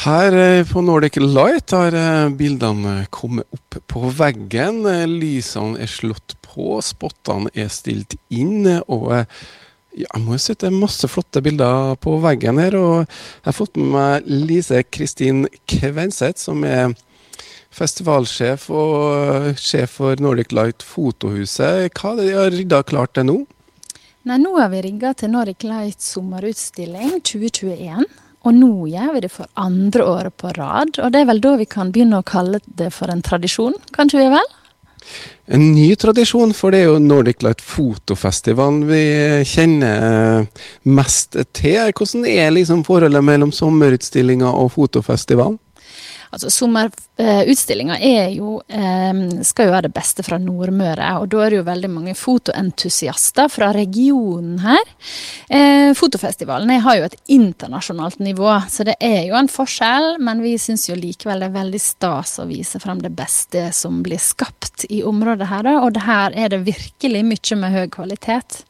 Her eh, på Nordic Light har eh, bildene kommet opp på veggen. Eh, lysene er slått på, spottene er stilt inn. Og jeg må jo si det er masse flotte bilder på veggen her. Og jeg har fått med meg Lise Kristin Kvenseth, som er festivalsjef og sjef for Nordic Light Fotohuset. Hva er det de har rydda klart til nå? Nei, Nå har vi rigga til Nordic Light sommerutstilling 2021. Og nå gjør vi det for andre året på rad. Og det er vel da vi kan begynne å kalle det for en tradisjon, kanskje vi vel? En ny tradisjon, for det er jo Nordic Light Fotofestivalen vi kjenner mest til. Hvordan er liksom forholdet mellom sommerutstillinga og fotofestivalen? Altså Sommerutstillinga eh, skal jo være det beste fra Nordmøre, og da er det jo veldig mange fotoentusiaster fra regionen her. Eh, fotofestivalen har jo et internasjonalt nivå, så det er jo en forskjell, men vi syns jo likevel det er veldig stas å vise frem det beste som blir skapt i området her, og det her er det virkelig mye med høy kvalitet.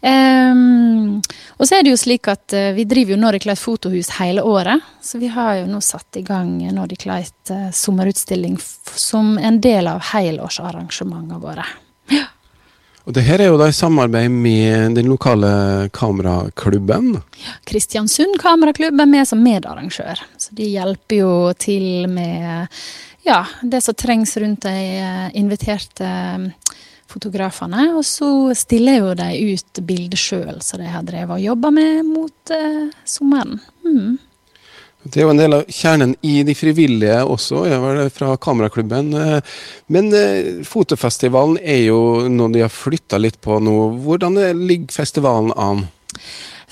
Um, og så er det jo slik at uh, vi driver jo Nordic Light fotohus hele året. Så vi har jo nå satt i gang Nordic Light uh, sommerutstilling som en del av helårsarrangementene våre. Ja. Og det her er jo da i samarbeid med den lokale kameraklubben? Ja, Kristiansund kameraklubb er med som medarrangør. Så de hjelper jo til med ja, det som trengs rundt de eh, inviterte fotografene. Og så stiller jo de ut bilder sjøl, som de har drevet og jobba med mot eh, sommeren. Mm. Det er jo en del av kjernen i de frivillige også, jeg var fra kameraklubben. Eh, men eh, fotofestivalen er jo noe de har flytta litt på nå. Hvordan ligger festivalen an?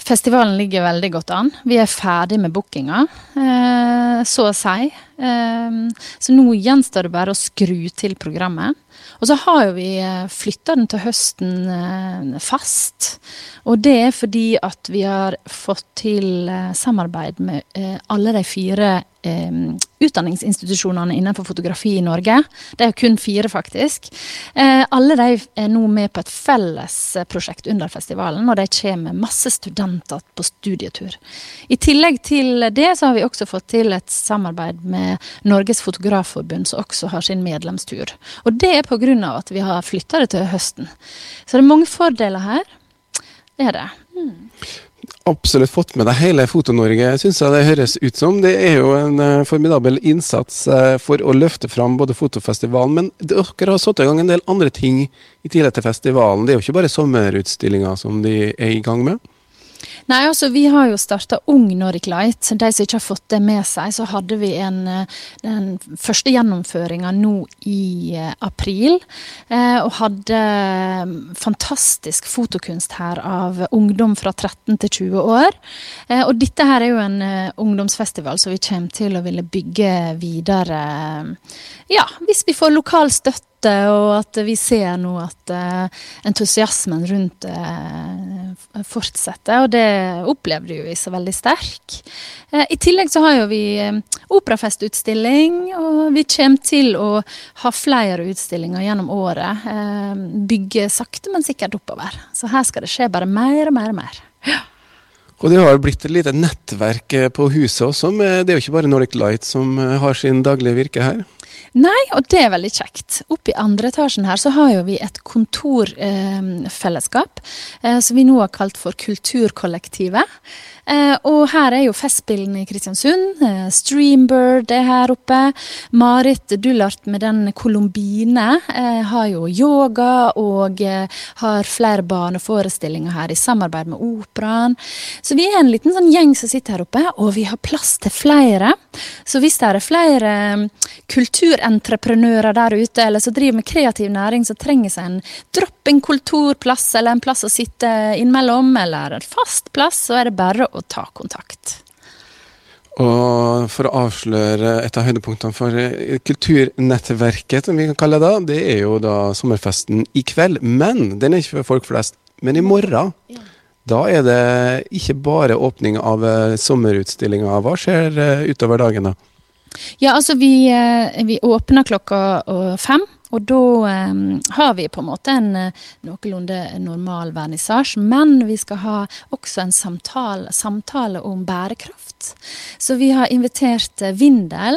Festivalen ligger veldig godt an. Vi er ferdig med bookinga, eh, så å si. Så nå gjenstår det bare å skru til programmet. Og så har jo vi eh, flytta den til høsten eh, fast. Og det er fordi at vi har fått til eh, samarbeid med alle de fire utdanningsinstitusjonene innenfor fotografi i Norge. Det er kun fire, faktisk. Alle de er nå med på et fellesprosjekt under festivalen, og de kommer masse studenter på studietur. I tillegg til det så har vi også fått til et samarbeid med Norges Fotografforbund, som også har sin medlemstur. Og det er pga. at vi har flytta det til høsten. Så det er mange fordeler her. Det er det. Mm absolutt fått med deg hele Foto-Norge, syns jeg det høres ut som. Det er jo en uh, formidabel innsats uh, for å løfte fram både fotofestivalen, men dere har satt i gang en del andre ting i tillegg til festivalen. Det er jo ikke bare sommerutstillinger som de er i gang med? Nei, altså vi har jo starta Ung Nordic Light. De som ikke har fått det med seg, så hadde vi en, eh, den første gjennomføringa nå i eh, april. Eh, og hadde fantastisk fotokunst her av ungdom fra 13 til 20 år. Og dette her er jo en ungdomsfestival som vi kommer til å ville bygge videre. Ja, hvis vi får lokal støtte og at vi ser nå at uh, entusiasmen rundt det fortsetter. Og det opplevde jo vi så veldig sterk. Uh, I tillegg så har jo vi operafestutstilling, og vi kommer til å ha flere utstillinger gjennom året. bygge sakte, men sikkert oppover. Så her skal det skje bare mer og mer og mer. Og det har jo blitt et lite nettverk på huset også. det er jo ikke bare Nordic Light som har sin daglige virke her? Nei, og det er veldig kjekt. Oppe i andre etasjen her så har jo vi et kontorfellesskap eh, eh, som vi nå har kalt for Kulturkollektivet. Eh, og her er jo Festspillene i Kristiansund. Eh, Streambird er her oppe. Marit Dullart med den Colombine eh, har jo yoga og eh, har flere barneforestillinger her i samarbeid med Operaen. Så vi er en liten sånn gjeng som sitter her oppe, og vi har plass til flere. Så hvis det er flere mm, kulturentreprenører der ute, eller som driver med kreativ næring, som trenger seg en drop-in-kulturplass eller en plass å sitte innimellom, eller en fast plass, så er det bare å ta kontakt. Og for å avsløre et av høydepunktene for eh, kulturnettverket, som vi kan kalle det, det er jo da sommerfesten i kveld. Men den er ikke for folk flest. Men i morgen, ja. da er det ikke bare åpning av eh, sommerutstillinga. Hva skjer eh, utover dagen da? Ja, altså vi, vi åpner klokka fem. og da um, har vi på en måte en noenlunde normal vernissasje, men vi skal ha også en samtale, samtale om bærekraft. Så vi har invitert uh, Vindel,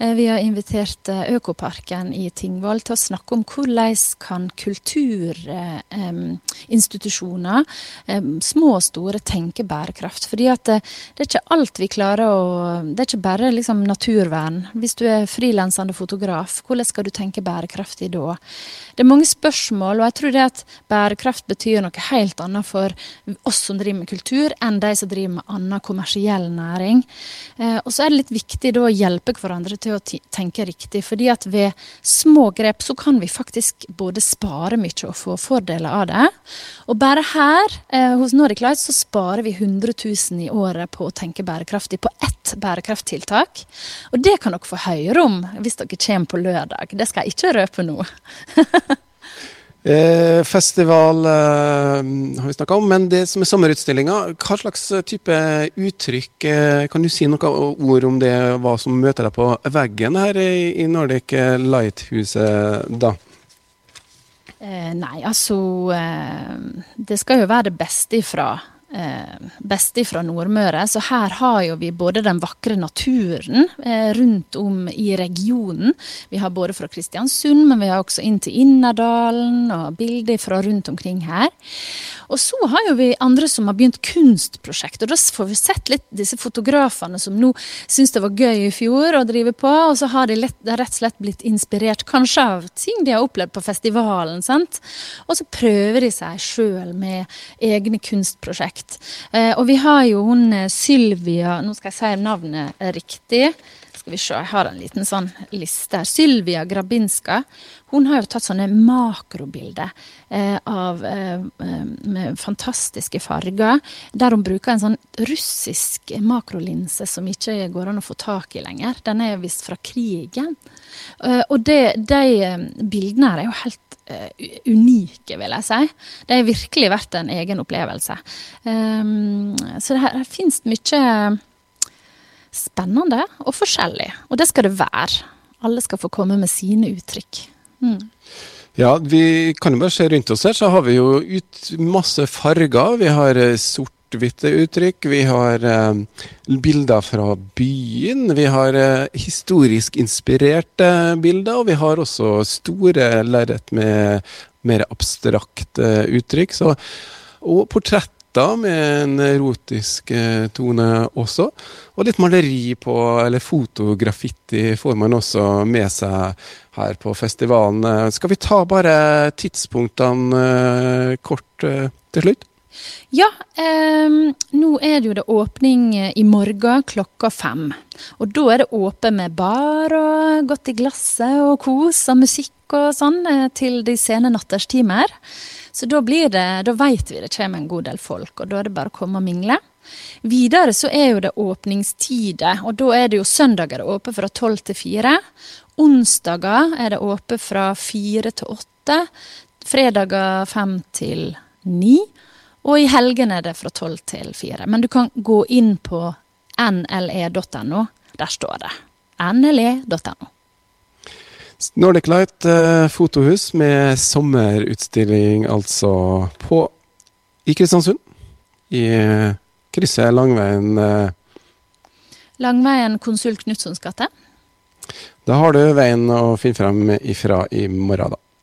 uh, vi har invitert Økoparken i Tingvoll til å snakke om hvordan kan kulturinstitusjoner, små og store, tenke bærekraft. Fordi at det, det, er ikke alt vi klarer å Det er ikke bare liksom naturvern. Hvis du er frilansende fotograf, hvordan skal du tenke bærekraft? bærekraftig da? Det er mange spørsmål, og jeg tror det at bærekraft betyr noe helt annet for oss som driver med kultur, enn de som driver med annen kommersiell næring. Eh, og så er det litt viktig da å hjelpe hverandre til å tenke riktig, fordi at ved små grep så kan vi faktisk både spare mye og få fordeler av det. Og bare her eh, hos Nordic Light så sparer vi 100 000 i året på å tenke bærekraftig på ett bærekrafttiltak. Og det kan dere få høre om hvis dere kommer på lørdag. Det skal jeg ikke røpe nå. eh, festival eh, har vi snakka om, men det som er sommerutstillinga, hva slags type uttrykk eh, Kan du si noen ord om det, hva som møter deg på veggen her i, i Nordic Light-huset da? Eh, nei, altså eh, Det skal jo være det beste ifra beste fra Nordmøre. Så her har jo vi både den vakre naturen eh, rundt om i regionen. Vi har både fra Kristiansund, men vi har også inn til Innerdalen og bilder fra rundt omkring her. Og så har jo vi andre som har begynt kunstprosjekt, og da får vi sett litt disse fotografene som nå syns det var gøy i fjor å drive på, og så har de lett, rett og slett blitt inspirert kanskje av ting de har opplevd på festivalen. sant? Og så prøver de seg sjøl med egne kunstprosjekt. Eh, og vi har jo hun eh, Sylvia, nå skal jeg si navnet riktig. Skal vi se, jeg har en liten sånn liste her. Sylvia Grabinska. Hun har jo tatt sånne makrobilder eh, av, eh, eh, med fantastiske farger. Der hun bruker en sånn russisk makrolinse som ikke går an å få tak i lenger. Den er visst fra krigen. Eh, og det, de eh, bildene her er jo helt eh, unike, vil jeg si. Det har virkelig vært en egen opplevelse. så det her, her finnes mye spennende og forskjellig. Og det skal det være. Alle skal få komme med sine uttrykk. Mm. Ja, vi kan jo bare se rundt oss her, så har vi jo masse farger. Vi har eh, sort-hvitte uttrykk, vi har eh, bilder fra byen, vi har eh, historisk inspirerte bilder, og vi har også store lerret med mer abstrakte uttrykk. Så, og portrett gutter med en erotisk eh, tone også. Og litt maleri på, eller fotografitti får man også med seg her på festivalen. Eh, skal vi ta bare tidspunktene eh, kort til slutt? Ja, eh, nå er det jo det åpning i morgen klokka fem. Og da er det åpent med bar og godt i glasset og kos og musikk og sånn til de sene natterstimer. Så da blir det, da vet vi det kommer en god del folk, og da er det bare å komme og mingle. Videre så er jo det åpningstider, og da er det jo søndager åpent fra tolv til fire. Onsdager er det åpent fra fire til åtte. Fredager fem til ni. Og i helgene er det fra tolv til fire. Men du kan gå inn på nle.no. Der står det. nle.no. Nordic Light eh, fotohus med sommerutstilling altså på i Kristiansund. I eh, krysset Langveien eh. Langveien Konsul Knutsons gate. Da har du veien å finne frem ifra i morgen, da.